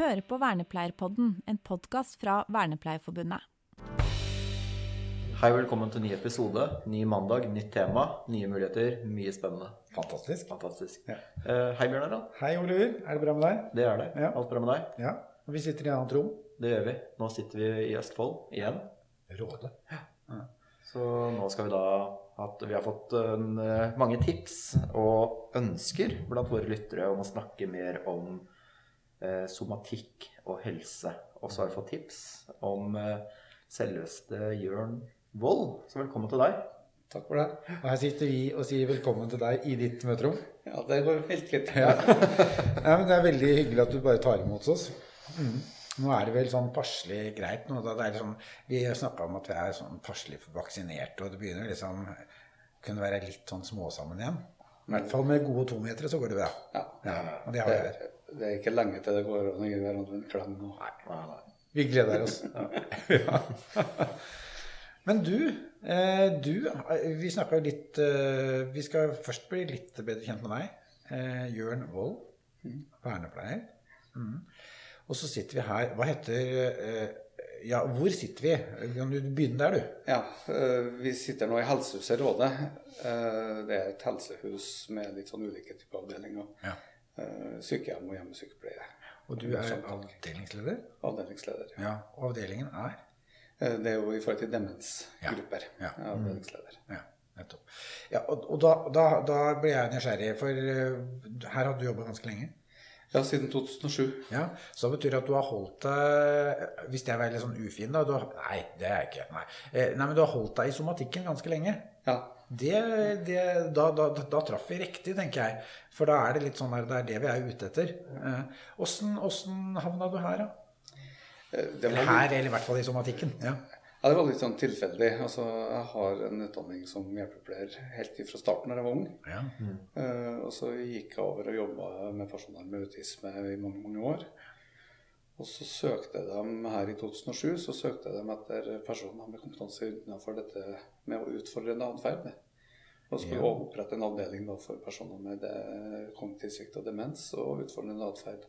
hører på Vernepleierpodden, en podkast fra Vernepleierforbundet. Hei, velkommen til ny episode. Ny mandag, nytt tema, nye muligheter. Mye spennende. Fantastisk. Fantastisk. Ja. Uh, hei, Bjørn Harald. Hei, Oliver. Er det bra med deg? Det er det. Ja. Alt bra med deg? Ja. Og vi sitter i et annet rom. Det gjør vi. Nå sitter vi i Østfold igjen. Råde. Så nå skal vi da at Vi har fått en, mange tips og ønsker blant våre lyttere om å snakke mer om eh, somatikk og helse. Og så har vi fått tips om eh, selveste Jørn Vold. Så velkommen til deg. Takk for det. Og her sitter vi og sier velkommen til deg i ditt møterom. Ja, det går helt fint. Ja. ja, men Det er veldig hyggelig at du bare tar imot oss. Mm. Nå er det vel sånn passelig greit nå. Da det er sånn, vi snakka om at vi er sånn passelig vaksinerte, og det begynner liksom kunne være litt sånn småsammen igjen. I hvert fall med gode tometere så går det bra. Ja. Ja, og det har vi her. Det, det er ikke lenge til det går an å gi hverandre en klem nå. Vi gleder oss. Ja. Men du, eh, du Vi snakka jo litt eh, Vi skal først bli litt bedre kjent med deg. Eh, Jørn Wold, vernepleier. Mm. Og så sitter vi her Hva heter eh, Ja, hvor sitter vi? Kan du begynne der, du? Ja, eh, Vi sitter nå i Helsehuset Råde. Eh, Det er et helsehus med litt sånn ulike typer avdelinger. Ja. Eh, Sykehjem og hjemmesykepleie. Og du er avdelingsleder? Avdelingsleder. Ja. Og avdelingen er? Eh, Det er jo i forhold til demensgrupper. Ja. Jeg er Avdelingsleder. Ja, nettopp. Ja, og og da, da, da ble jeg nysgjerrig, for eh, her hadde du jobba ganske lenge. Ja, siden 2007. Ja, Så det betyr at du har holdt deg Hvis jeg var litt sånn ufin, da du har, Nei, det er jeg ikke. Nei. Eh, nei, men du har holdt deg i somatikken ganske lenge. Ja. Det, det, da, da, da, traff vi riktig, tenker jeg. For da er det litt sånn der, det er det vi er ute etter. Eh, Åssen eh, havna du her, da? Eh, var, her, eller i hvert fall i somatikken. Ja. ja, det var litt sånn tilfeldig. Altså, jeg har en utdanning som hjelpepleier helt fra starten da jeg var ung. Ja. Eh, og så gikk jeg over og jobba med personer med autisme i mange mange år. Og så søkte de her i 2007 så søkte de etter personer med kompetanse innenfor dette med å utfordrende atferd. Og skulle Ja. opprette en avdeling da, for personer med kognitiv svikt og demens og utfordrende atferd.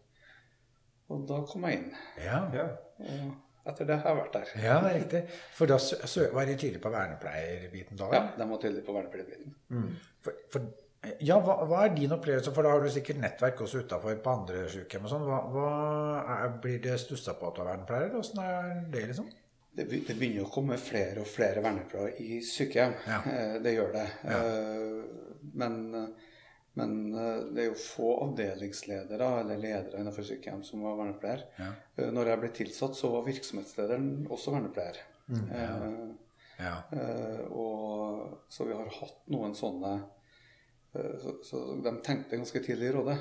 Og da kom jeg inn. Ja. Ja. Og etter det har jeg vært der. ja, det er riktig. For da var de tidlig på vernepleierbiten da? Ja, de var tidlig på vernepleierbiten. For, for, ja, hva, hva er din opplevelse? For da har du sikkert nettverk også utafor på andre sykehjem og sånn. Hva, hva er, blir det stussa på at du er vernepleier? Åssen er det, liksom? Det begynner å komme flere og flere vernepleiere i sykehjem. Ja. Eh, Det gjør det. Ja. Eh, Men, men eh, det er jo få avdelingsledere eller ledere innenfor sykehjem som var vernepleier. Ja. Når jeg ble tilsatt, så var virksomhetslederen også vernepleier. Mm, Ja. Og, så vi har hatt noen sånne så, så de tenkte ganske tidlig i rådet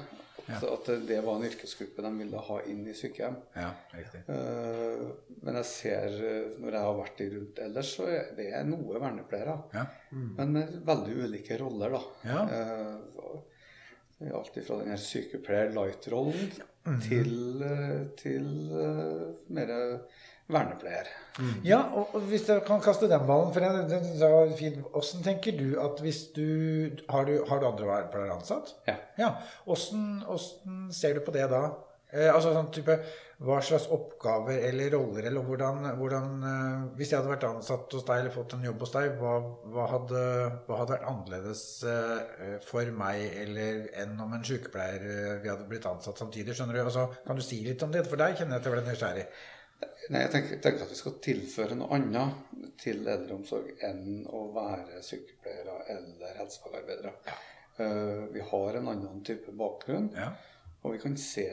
at, at det var en yrkesgruppe de ville ha inn i sykehjem. ja. Eh, Men jeg ser, eh, når jeg har vært i rundt ellers, så er det er noe vernepleiere. Ja. Men med veldig ulike roller, da. Ja. Eh, er Alt fra den her sykepleier light-rollen til, eh, til eh, mer vernepleier. Ja, og, hvis jeg kan kaste den ballen for den, den, den var fin. Hvordan tenker du at hvis du Har du, har du andre vernepleiere ansatt? Ja. Ja. Hvordan, hvordan ser du på det da? Eh, altså sånn type Hva slags oppgaver eller roller eller hvordan, hvordan eh, Hvis jeg hadde vært ansatt hos deg eller fått en jobb hos deg, hva, hva, hadde, hva hadde vært annerledes eh, for meg eller enn om en sykepleier eh, vi hadde blitt ansatt samtidig? Skjønner du? Altså, kan du si litt om det? For deg kjenner jeg at jeg ble nysgjerrig. Nei, jeg tenker, tenker at vi skal tilføre noe annet til eldreomsorg enn å være sykepleiere eller helsefagarbeidere. Eh, vi har en annen type bakgrunn. Ja. Og vi kan se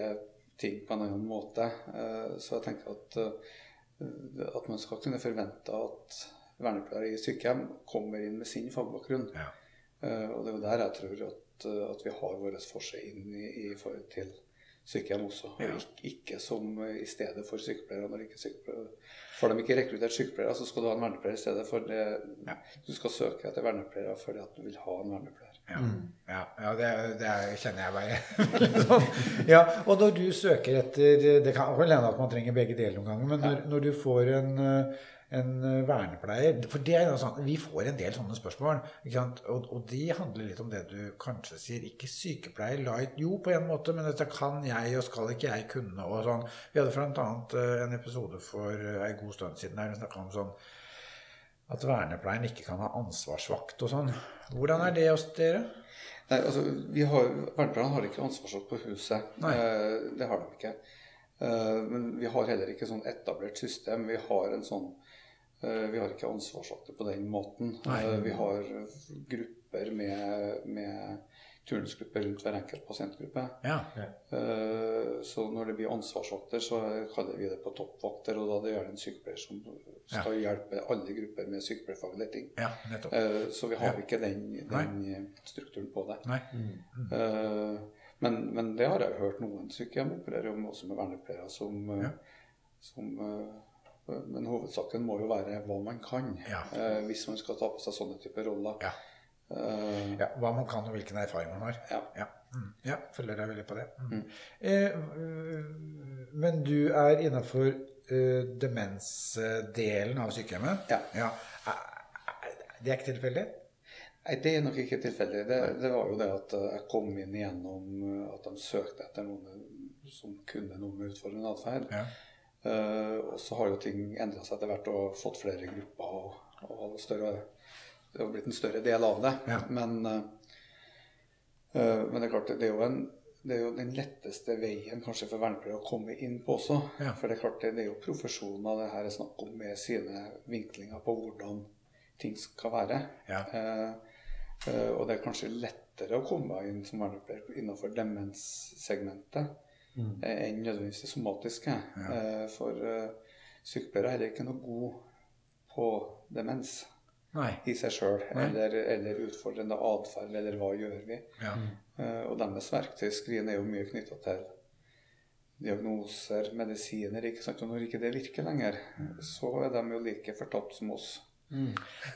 ting på en annen måte. Uh, Så jeg tenker at, uh, at man skal kunne forvente at vernepleiere i sykehjem kommer inn med sin fagbakgrunn. Ja. Og det er jo der jeg tror at, at vi har vår forse inn i, i forhold til sykehjem også. Ja. ikke, ikke som i stedet for sykepleiere. Når ikke sykepleiere Får de ikke rekruttert sykepleiere, så skal du ha en vernepleier i stedet. For det, du skal søke etter vernepleiere fordi at du vil ha en vernepleier. Ja, ja, ja det, det er, kjenner jeg bare. ja, og når du søker etter Det kan vel hende at man trenger begge deler noen ganger, men når, når du får en, eh, en eh, vernepleier For det er jo sånn, vi får en del sånne spørsmål. Ikke sant? Og, og de handler litt om det du kanskje sier. Ikke sykepleier light, jo på en måte, men dette kan jeg, og skal ikke jeg kunne, og sånn. Vi hadde bl.a. en episode for ei god stund siden der vi snakka om sånn at vernepleieren ikke kan ha ansvarsvakt og sånn. Hvordan er det hos dere? Nei, altså, vi har, Vernepleierne har ikke ansvarsvakt på huset. Eh, det har de ikke. Eh, men vi har heller ikke sånn etablert system. Vi har en sånn eh, Vi har ikke ansvarsvakter på den måten. Nei. Eh, vi har grupper med, med turnusgrupper rundt hver enkelt pasientgruppe. Ja. ja. Så når det blir ansvarsvakter, så kaller vi det på toppvakter. Og da det er det en sykepleier som skal hjelpe alle grupper med sykepleierfaglige ting. ja. Eh, Så vi har Ja. ikke den, den strukturen på det. Nei. Eh, Men, men det har jeg hørt noen sykehjem operere om, også med vernepleiere, som, eh, Ja. som eh, Men hovedsaken må jo være hva man kan, Ja. eh, hvis man skal ta på seg sånne typer roller. Ja. Eh, Ja, hva man kan og hvilken erfaring man har. Ja. Ja, mm. ja følger deg veldig på det. Mm. Eh, øh, men du er innafor uh, demensdelen av sykehjemmet? Ja. Er- er- Det er ikke tilfeldig? Nei, det er nok ikke tilfeldig. Det, det var jo det at eh, jeg kom inn gjennom eh, at de søkte etter noen som kunne noe med utfordrende atferd. Ja. Eh, og så har jo ting endra seg etter hvert og fått flere grupper og, og større, det har blitt en større del av det. Ja. Men, eh, eh, men det er klart, det er jo en det er jo den letteste veien kanskje for vernepleiere å komme inn på også. Ja. For det er klart, det, det er jo profesjoner det her er snakk om med sine vinklinger på hvordan ting skal være. Ja. Eh, eh, og det er kanskje lettere å komme inn som vernepleier innenfor demenssegmentet eh, enn nødvendigvis det somatiske. Ja. for eh, sykepleiere er heller ikke noe god på demens Nei. i seg sjøl, eller, eller utfordrende atferd, eller hva gjør vi? Ja. Eh, og deres verktøyskrin er jo mye knytta til diagnoser, medisiner. ikke sant? Og når ikke det virker lenger, så er de jo like fortapt som oss.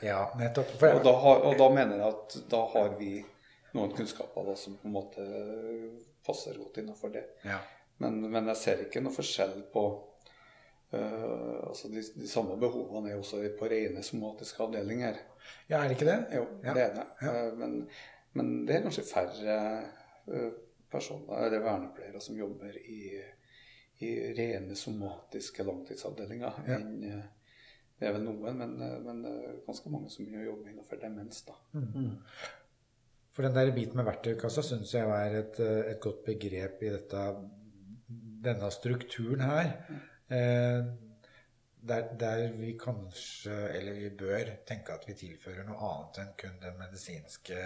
ja, nettopp. For, Og da, har, og da mener jeg at da har vi noen kunnskaper da, som på en måte passer godt innenfor det. ja. Men, men jeg ser ikke noe forskjell på uh, altså de, de samme behovene er også på rene somatiske avdelinger. ja, er det ikke det? Jo, Ja. det er det. Eh, Men, men det er kanskje færre uh, personer, eller vernepleiere, som jobber i, i rene somatiske langtidsavdelinger Ja. enn Det er vel noen, men, men ganske mange som jobber innenfor demens. da. For den der biten med verktøykassa syns jeg er et, eh, et godt begrep i dette, denne strukturen her. Eh, der, der vi kanskje, eller vi bør, tenke at vi tilfører noe annet enn kun den medisinske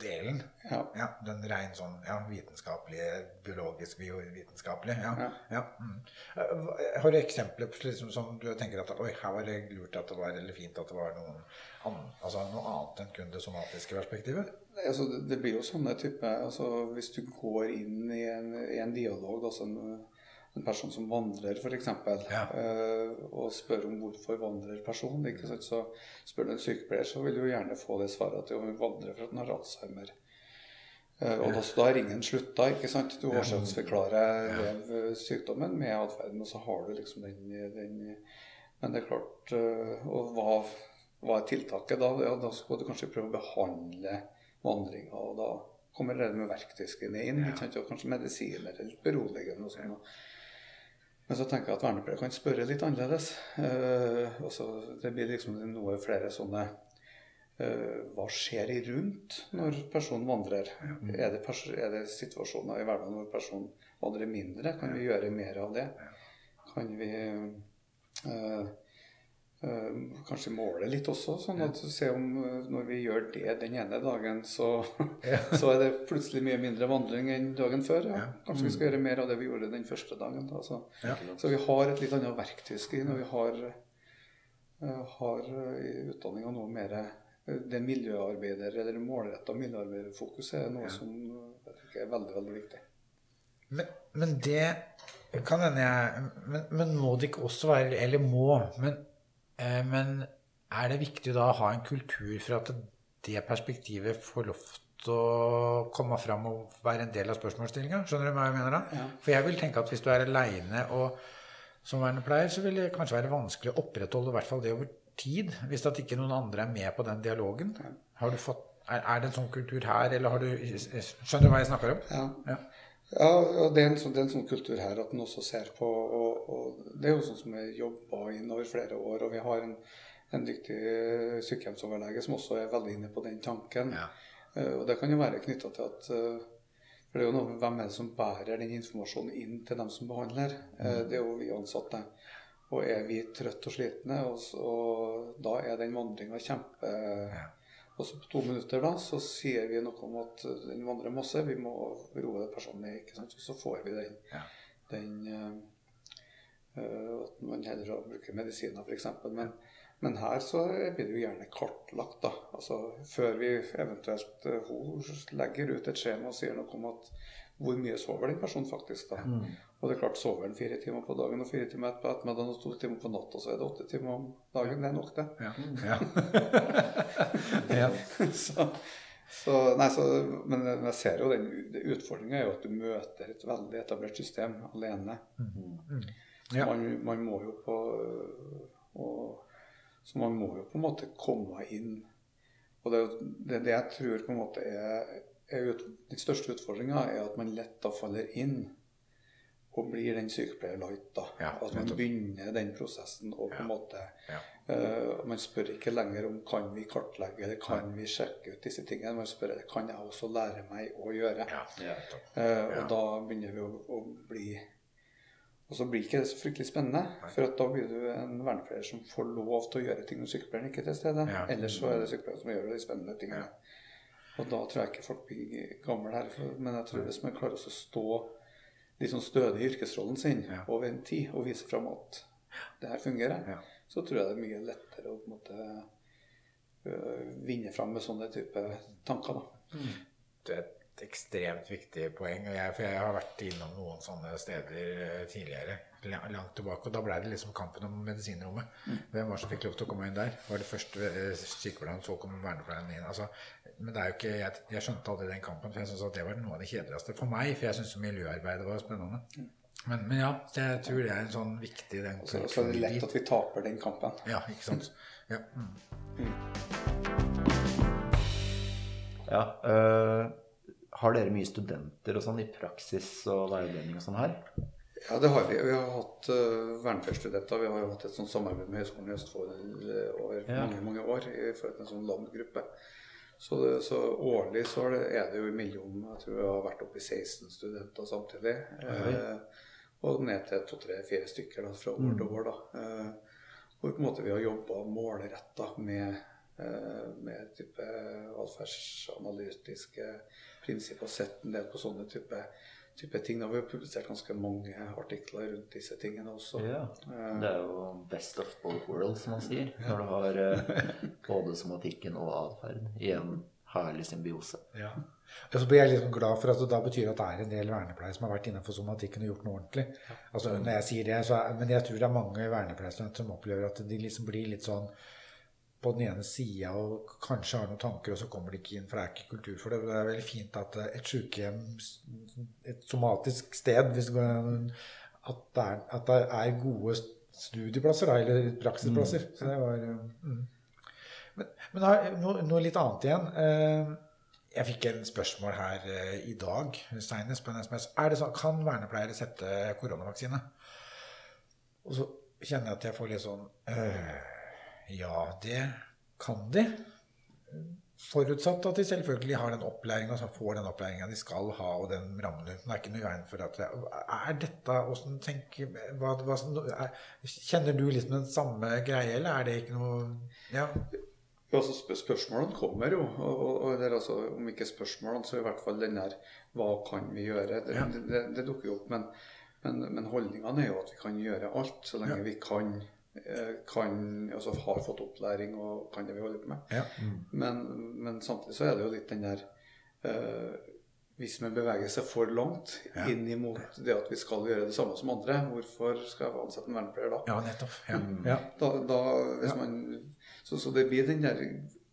delen. Ja. Ja, Den rein sånn ja, vitenskapelige, biologisk, biovitenskapelige. Ja. Ja. ja. Mm. Eh, Har du eksempler på liksom, som du tenker at oi, her var det lurt at det var, eller fint at det var noen annen, altså, noe annet enn kun det somatiske perspektivet? Altså, det, det blir jo sånne type altså, Hvis du går inn i en, i en dialog, altså en, en person som vandrer f.eks., Ja. Uh, og spør om hvorfor vandrer personen, ikke sant? så spør du en sykepleier, så vil du gjerne få det svaret at hun vandrer for at hun har Alzheimer. Uh, og så da har ringen slutta, ikke sant? Du årsaksforklarer ja. sykdommen med atferden, og så har du liksom den, den Men det er klart uh, Og hva, hva er tiltaket da? Ja, da skal du kanskje prøve å behandle vandringa, og da kommer det med verktøyskrinet inn. ikke sant? Og kanskje medisiner eller beroligende og sånn. Men så tenker jeg at vernepleiere kan spørre litt annerledes. Eh, altså, det blir liksom noe flere sånne eh, Hva skjer i rundt når personen vandrer? Er, det pers er det situasjoner i hverdagen hvor personen vandrer mindre? Kan vi gjøre mer av det? Kan vi eh, kanskje måle litt også, sånn at se om eh, når vi gjør det den ene dagen, så, så er det plutselig mye mindre vandring enn dagen før. Ja. Kanskje vi skal gjøre mer av det vi gjorde den første dagen. Da, så. Ja. så vi har et litt annet verktøyskri når vi har, eh, har eh, i utdanninga noe mer eh, det miljøarbeider, eller målretta miljøarbeiderfokuset er noe som eh, er veldig, veldig viktig. Men, men det kan hende jeg men, men må det ikke også være Eller må, men, eh, men er det viktig da å ha en kultur for at det perspektivet får lov til å komme fram og være en del av spørsmålsstillinga? Skjønner du hva jeg mener da? Ja. For jeg vil tenke at hvis du er aleine og som vernepleier, så vil det kanskje være vanskelig å opprettholde i hvert fall det over tid, hvis at ikke noen andre er med på den dialogen. Har du fått, er, er det en sånn kultur her, eller har du Skjønner du hva jeg snakker om? Ja. Ja. Ja, og det er, en sånn, det er en sånn kultur her at en også ser på og, og Det er jo sånn som vi jobba inn over flere år, og vi har en, en dyktig sykehjemsoverlege som også er veldig inne på den tanken. Ja. Uh, og det kan jo være knytta til at uh, For det er jo noe med hvem er det som bærer den informasjonen inn til dem som behandler. Eh, det er jo vi ansatte. Og er vi trøtte og slitne, og, så, og da er den vandringa kjempe Og så på to minutter da, så sier vi noe om at den vandrer masse, vi må roe det personlig, ikke sant? Så får vi den, Ja. den eh, eh, At man heller bruker medisiner, f.eks. Men, men her så blir det jo gjerne kartlagt, da. Altså før vi eventuelt eh, Hun legger ut et skjema og sier noe om at hvor mye sover den personen faktisk, da. Og det er klart, sover den fire timer på dagen og fire timer på ettermiddagen og to timer på natta, så er det åtte timer om dagen. Det er nok, det. Ja. ja. så, så, nei, så, men jeg ser jo den utfordringa er jo at du møter et veldig etablert system alene. Så Ja. man, man må jo på og, Så man må jo på en måte komme inn Og det, er jo- det, det jeg tror på en måte er, Den største utfordringa er at man lett da faller inn og blir den sykepleier light. da. Ja, at man begynner den prosessen og på en måte Ja. Uh, Man spør ikke lenger om kan vi kartlegge eller kan vi sjekke ut disse tingene. Man spør kan jeg også lære meg å gjøre. Ja. Eh, og da begynner vi å, å bli Og så blir ikke det så fryktelig spennende. For at da blir du en vernepleier som får lov til å gjøre ting når sykepleieren ikke er til stede. Ja. Ellers så er det sykepleieren som gjør de spennende tingene. Og da tror jeg ikke folk blir gamle her. Men jeg tror hvis man klarer å stå liksom stødig i yrkesrollen sin Ja. over en tid og vise fram at det her fungerer, Ja. så tror jeg det er mye lettere å på en måte øh, vinne fram med sånne type tanker. da. Det er et ekstremt viktig poeng. Og jeg, for jeg har vært innom noen sånne steder eh, tidligere, langt tilbake. Og da ble det liksom kampen om medisinrommet. Hvem var det som fikk lov til å komme inn der? Var det først eh, sykepleieren, så kom vernepleieren inn? Altså, men det er jo ikke, jeg, jeg skjønte aldri den kampen, for jeg syns at det var noe av det kjedeligste for meg. For jeg syns miljøarbeidet var spennende. Men, men ja, jeg tror det er en sånn viktig den Så, så er det lett at vi taper den kampen. Ja, ikke sant. Ja. Mm. Ja, øh, har dere mye studenter og sånn i praksis og veiledning og sånn her? Ja, det har vi. Vi har hatt uh, vernepleierstudenter. Vi har jo hatt et sånt samarbeid med Høgskolen i Østfold eh, over Ja. mange mange år i forhold til en sånn landgruppe. Så, det, så årlig så er det, er det jo imellom Jeg tror vi har vært oppe i 16 studenter samtidig. Eh, og ned til to-tre-fire stykker da, fra år til år. da. Eh, hvor på en måte vi har jobba målretta med, eh, med type atferdsanalytiske prinsipper og sett en del på sånne type, type ting. Da vi har publisert ganske mange artikler rundt disse tingene også. Ja. Det er jo best of both worlds, som man sier. Når du har øh, både somatikken og atferd i en herlig symbiose. Ja. Og så blir jeg liksom glad for at det da betyr at det er en del vernepleiere som har vært innenfor somatikken og gjort noe ordentlig. Altså når jeg sier det, så er, Men jeg tror det er mange vernepleierstudenter som opplever at de liksom blir litt sånn på den ene sida og kanskje har noen tanker, og så kommer de ikke inn, for det er ikke kultur for det. Det er veldig fint at eh, et sykehjem, et somatisk sted, hvis går at det er, at det er gode studieplasser, eller praksisplasser. Så det var eh, mm. Men, men har, noe, noe litt annet igjen. Eh, jeg fikk en spørsmål her i dag senest på en SMS. Er det sånn, kan vernepleiere sette koronavaksine? Og så kjenner jeg at jeg får litt sånn øh, Ja, det kan de. Forutsatt at de selvfølgelig har den opplæringa, altså får den opplæringa de skal ha, og den rammen rundt. Det er ikke noe veien for at det, Er dette tenker hva, hva, er, Kjenner du liksom den samme greie, eller er det ikke noe Ja. Altså Spørsmålene kommer jo. Og, og, og altså, om ikke spørsmålene, så i hvert fall den der Hva kan vi gjøre? Det, Ja. det, det, dukker jo opp. Men, men, men holdningene er jo at vi kan gjøre alt så lenge Ja. vi kan, kan altså har fått opplæring og kan det vi holder på med. Ja. Men, men samtidig så er det jo litt den der eh, Hvis man beveger seg for langt Ja. inn imot det at vi skal gjøre det samme som andre, hvorfor skal jeg ansette en vernepleier da? ja, nettopp. Ja. ja. Da, da, man, så, så det blir den der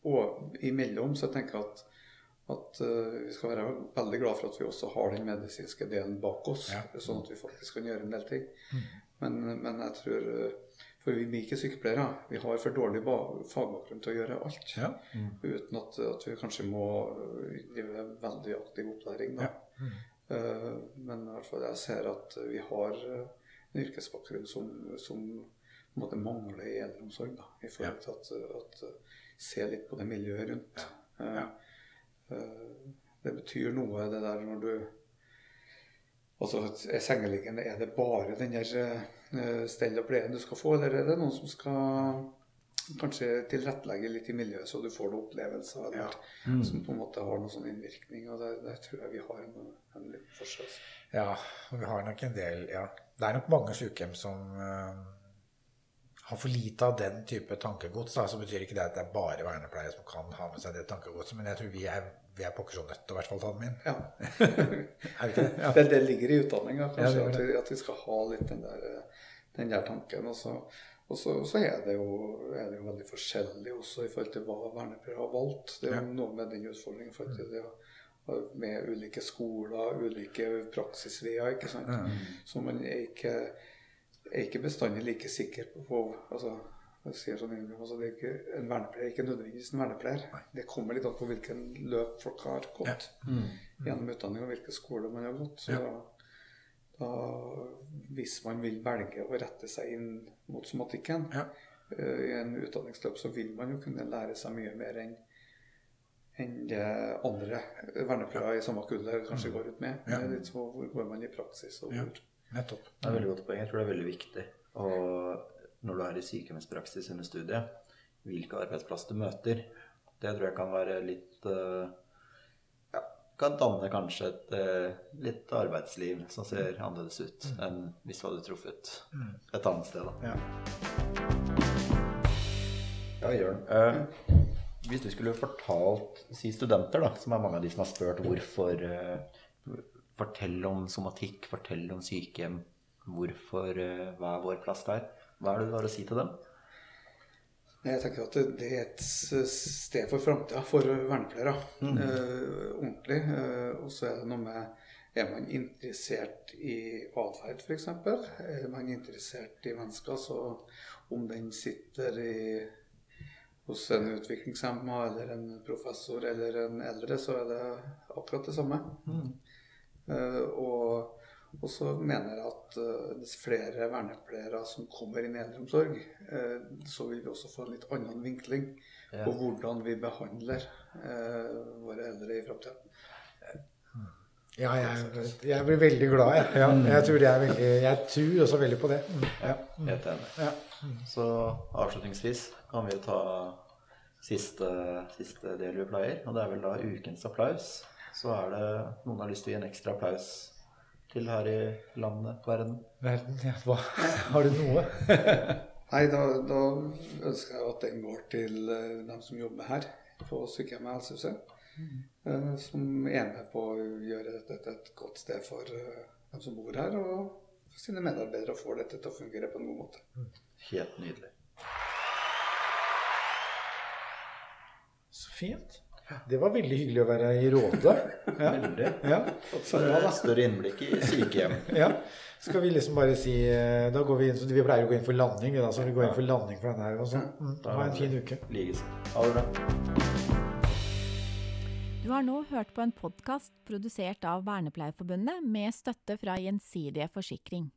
og imellom. Så jeg tenker at, at uh, vi skal være veldig glad for at vi også har den medisinske delen bak oss. Sånn at vi faktisk kan gjøre en del ting. Men, men jeg tror eh, For vi er ikke sykepleiere. Vi har for dårlig fagbakgrunn til å gjøre alt. Ja. Uten at, at vi kanskje må øh, drive veldig aktiv opplæring. Da. Eh, men i hvert fall jeg ser at vi har eh, en yrkesbakgrunn som, som måte mangler i eldreomsorg. Da, I forhold til at, at eh, se litt på det miljøet rundt. Eh, eh, det betyr noe, det der når du Altså, er sengeliggende, er det bare den der eh, stell og pleien du skal få, eller er det noen som skal kanskje tilrettelegge litt i miljøet, så du får noen opplevelser eller, som på en måte har noen sånn innvirkning? og Der, der tror jeg vi har en, en liten forskjell. altså. Ja, og vi har nok en del Ja. Det er nok mange sykehjem som uh, har for lite av den type tankegods. Da. Så betyr ikke det at det er bare vernepleiere som kan ha med seg det tankegodset, men jeg tror vi er, vi er pokker så nødt til i hvert fall ta dem inn. Ja. Er det? Ja. Det, det ligger i utdanninga, Ja, kanskje, det at, vi, at vi skal ha litt den der, eh, den der tanken. Og så, og så, så er, det jo, er det jo veldig forskjellig også i forhold til hva vernepleiere har valgt. Det er jo noe med den utfordringen i forhold til det med ulike skoler, ulike praksisveier. ikke sant? Så man er ikke, er ikke bestandig like sikker på, på altså, jeg sier sånn altså det er ikke, En vernepleier er ikke nødvendigvis en vernepleier. Det kommer litt an på hvilken løp folk har gått gjennom utdanning, og hvilke skoler man har gått. Så da, da, hvis man vil velge å rette seg inn mot somatikken Ja. uh, i en utdanningsløp, så vil man jo kunne lære seg mye mer enn enn det andre vernepleiere i samme kull kanskje går ut med. Ja. Det er litt så hvor går man i praksis, og Ja. hvor Nettopp. Det er veldig godt poeng. Jeg tror det er veldig viktig. Og når du er i sykehjemspraksis under studiet, hvilke arbeidsplass du møter, det tror jeg kan være litt eh, ja, Kan danne kanskje et eh, litt arbeidsliv som ser annerledes ut enn hvis du hadde truffet et annet sted. Da. Ja. Ja, Jørn. Eh, hvis du skulle fortalt si studenter, da, som er mange av de som har spurt hvorfor eh, Fortell om somatikk, fortell om sykehjem. Hvorfor, eh, Hva er vår plass der? Hva er det du har å si til dem? Jeg tenker at det, er et sted for framtida for vernepleiere. Eh, ordentlig. Eh, og så er det noe med Er man interessert i atferd, f.eks.? Er man interessert i mennesker, så om den sitter i hos en utviklingshemma eller en professor eller en eldre, så er det akkurat det samme. Eh, og, og så mener jeg at eh, dess flere vernepleiere som kommer inn i eldreomsorg, eh, så vil vi også få en litt annen vinkling Ja. på hvordan vi behandler eh, våre eldre i framtida. Ja, jeg, jeg blir veldig glad, jeg. Ja, jeg, tror det er veldig, jeg tror også veldig på det. Mm. Ja. Helt enig. Ja. Så avslutningsvis kan vi ta siste, siste del vi pleier, og det er vel da ukens applaus. Så er det noen har lyst til å gi en ekstra applaus til her i landet, verden. Verden, ja. Hva? Har du noe? Nei, da, da ønsker jeg at den går til eh, dem som jobber her på sykehjemmet Helsehuset. eh, Som er med på å gjøre dette til et godt sted for eh, dem som bor her, og for sine medarbeidere får dette til å fungere på en god måte. Helt nydelig. Så fint. Det var veldig hyggelig å være i Råde. Ja. Veldig. Ja. Er større innblikk i sykehjem. ja. Skal vi liksom bare si eh, Da går vi inn, så vi pleier å gå inn for landing. Da, så vi går inn for landing for denne her. Og så. Mm. Ha en fin uke. Likeså. Ha det bra. Du har nå hørt på en podkast produsert av Vernepleierforbundet med støtte fra Gjensidige forsikring.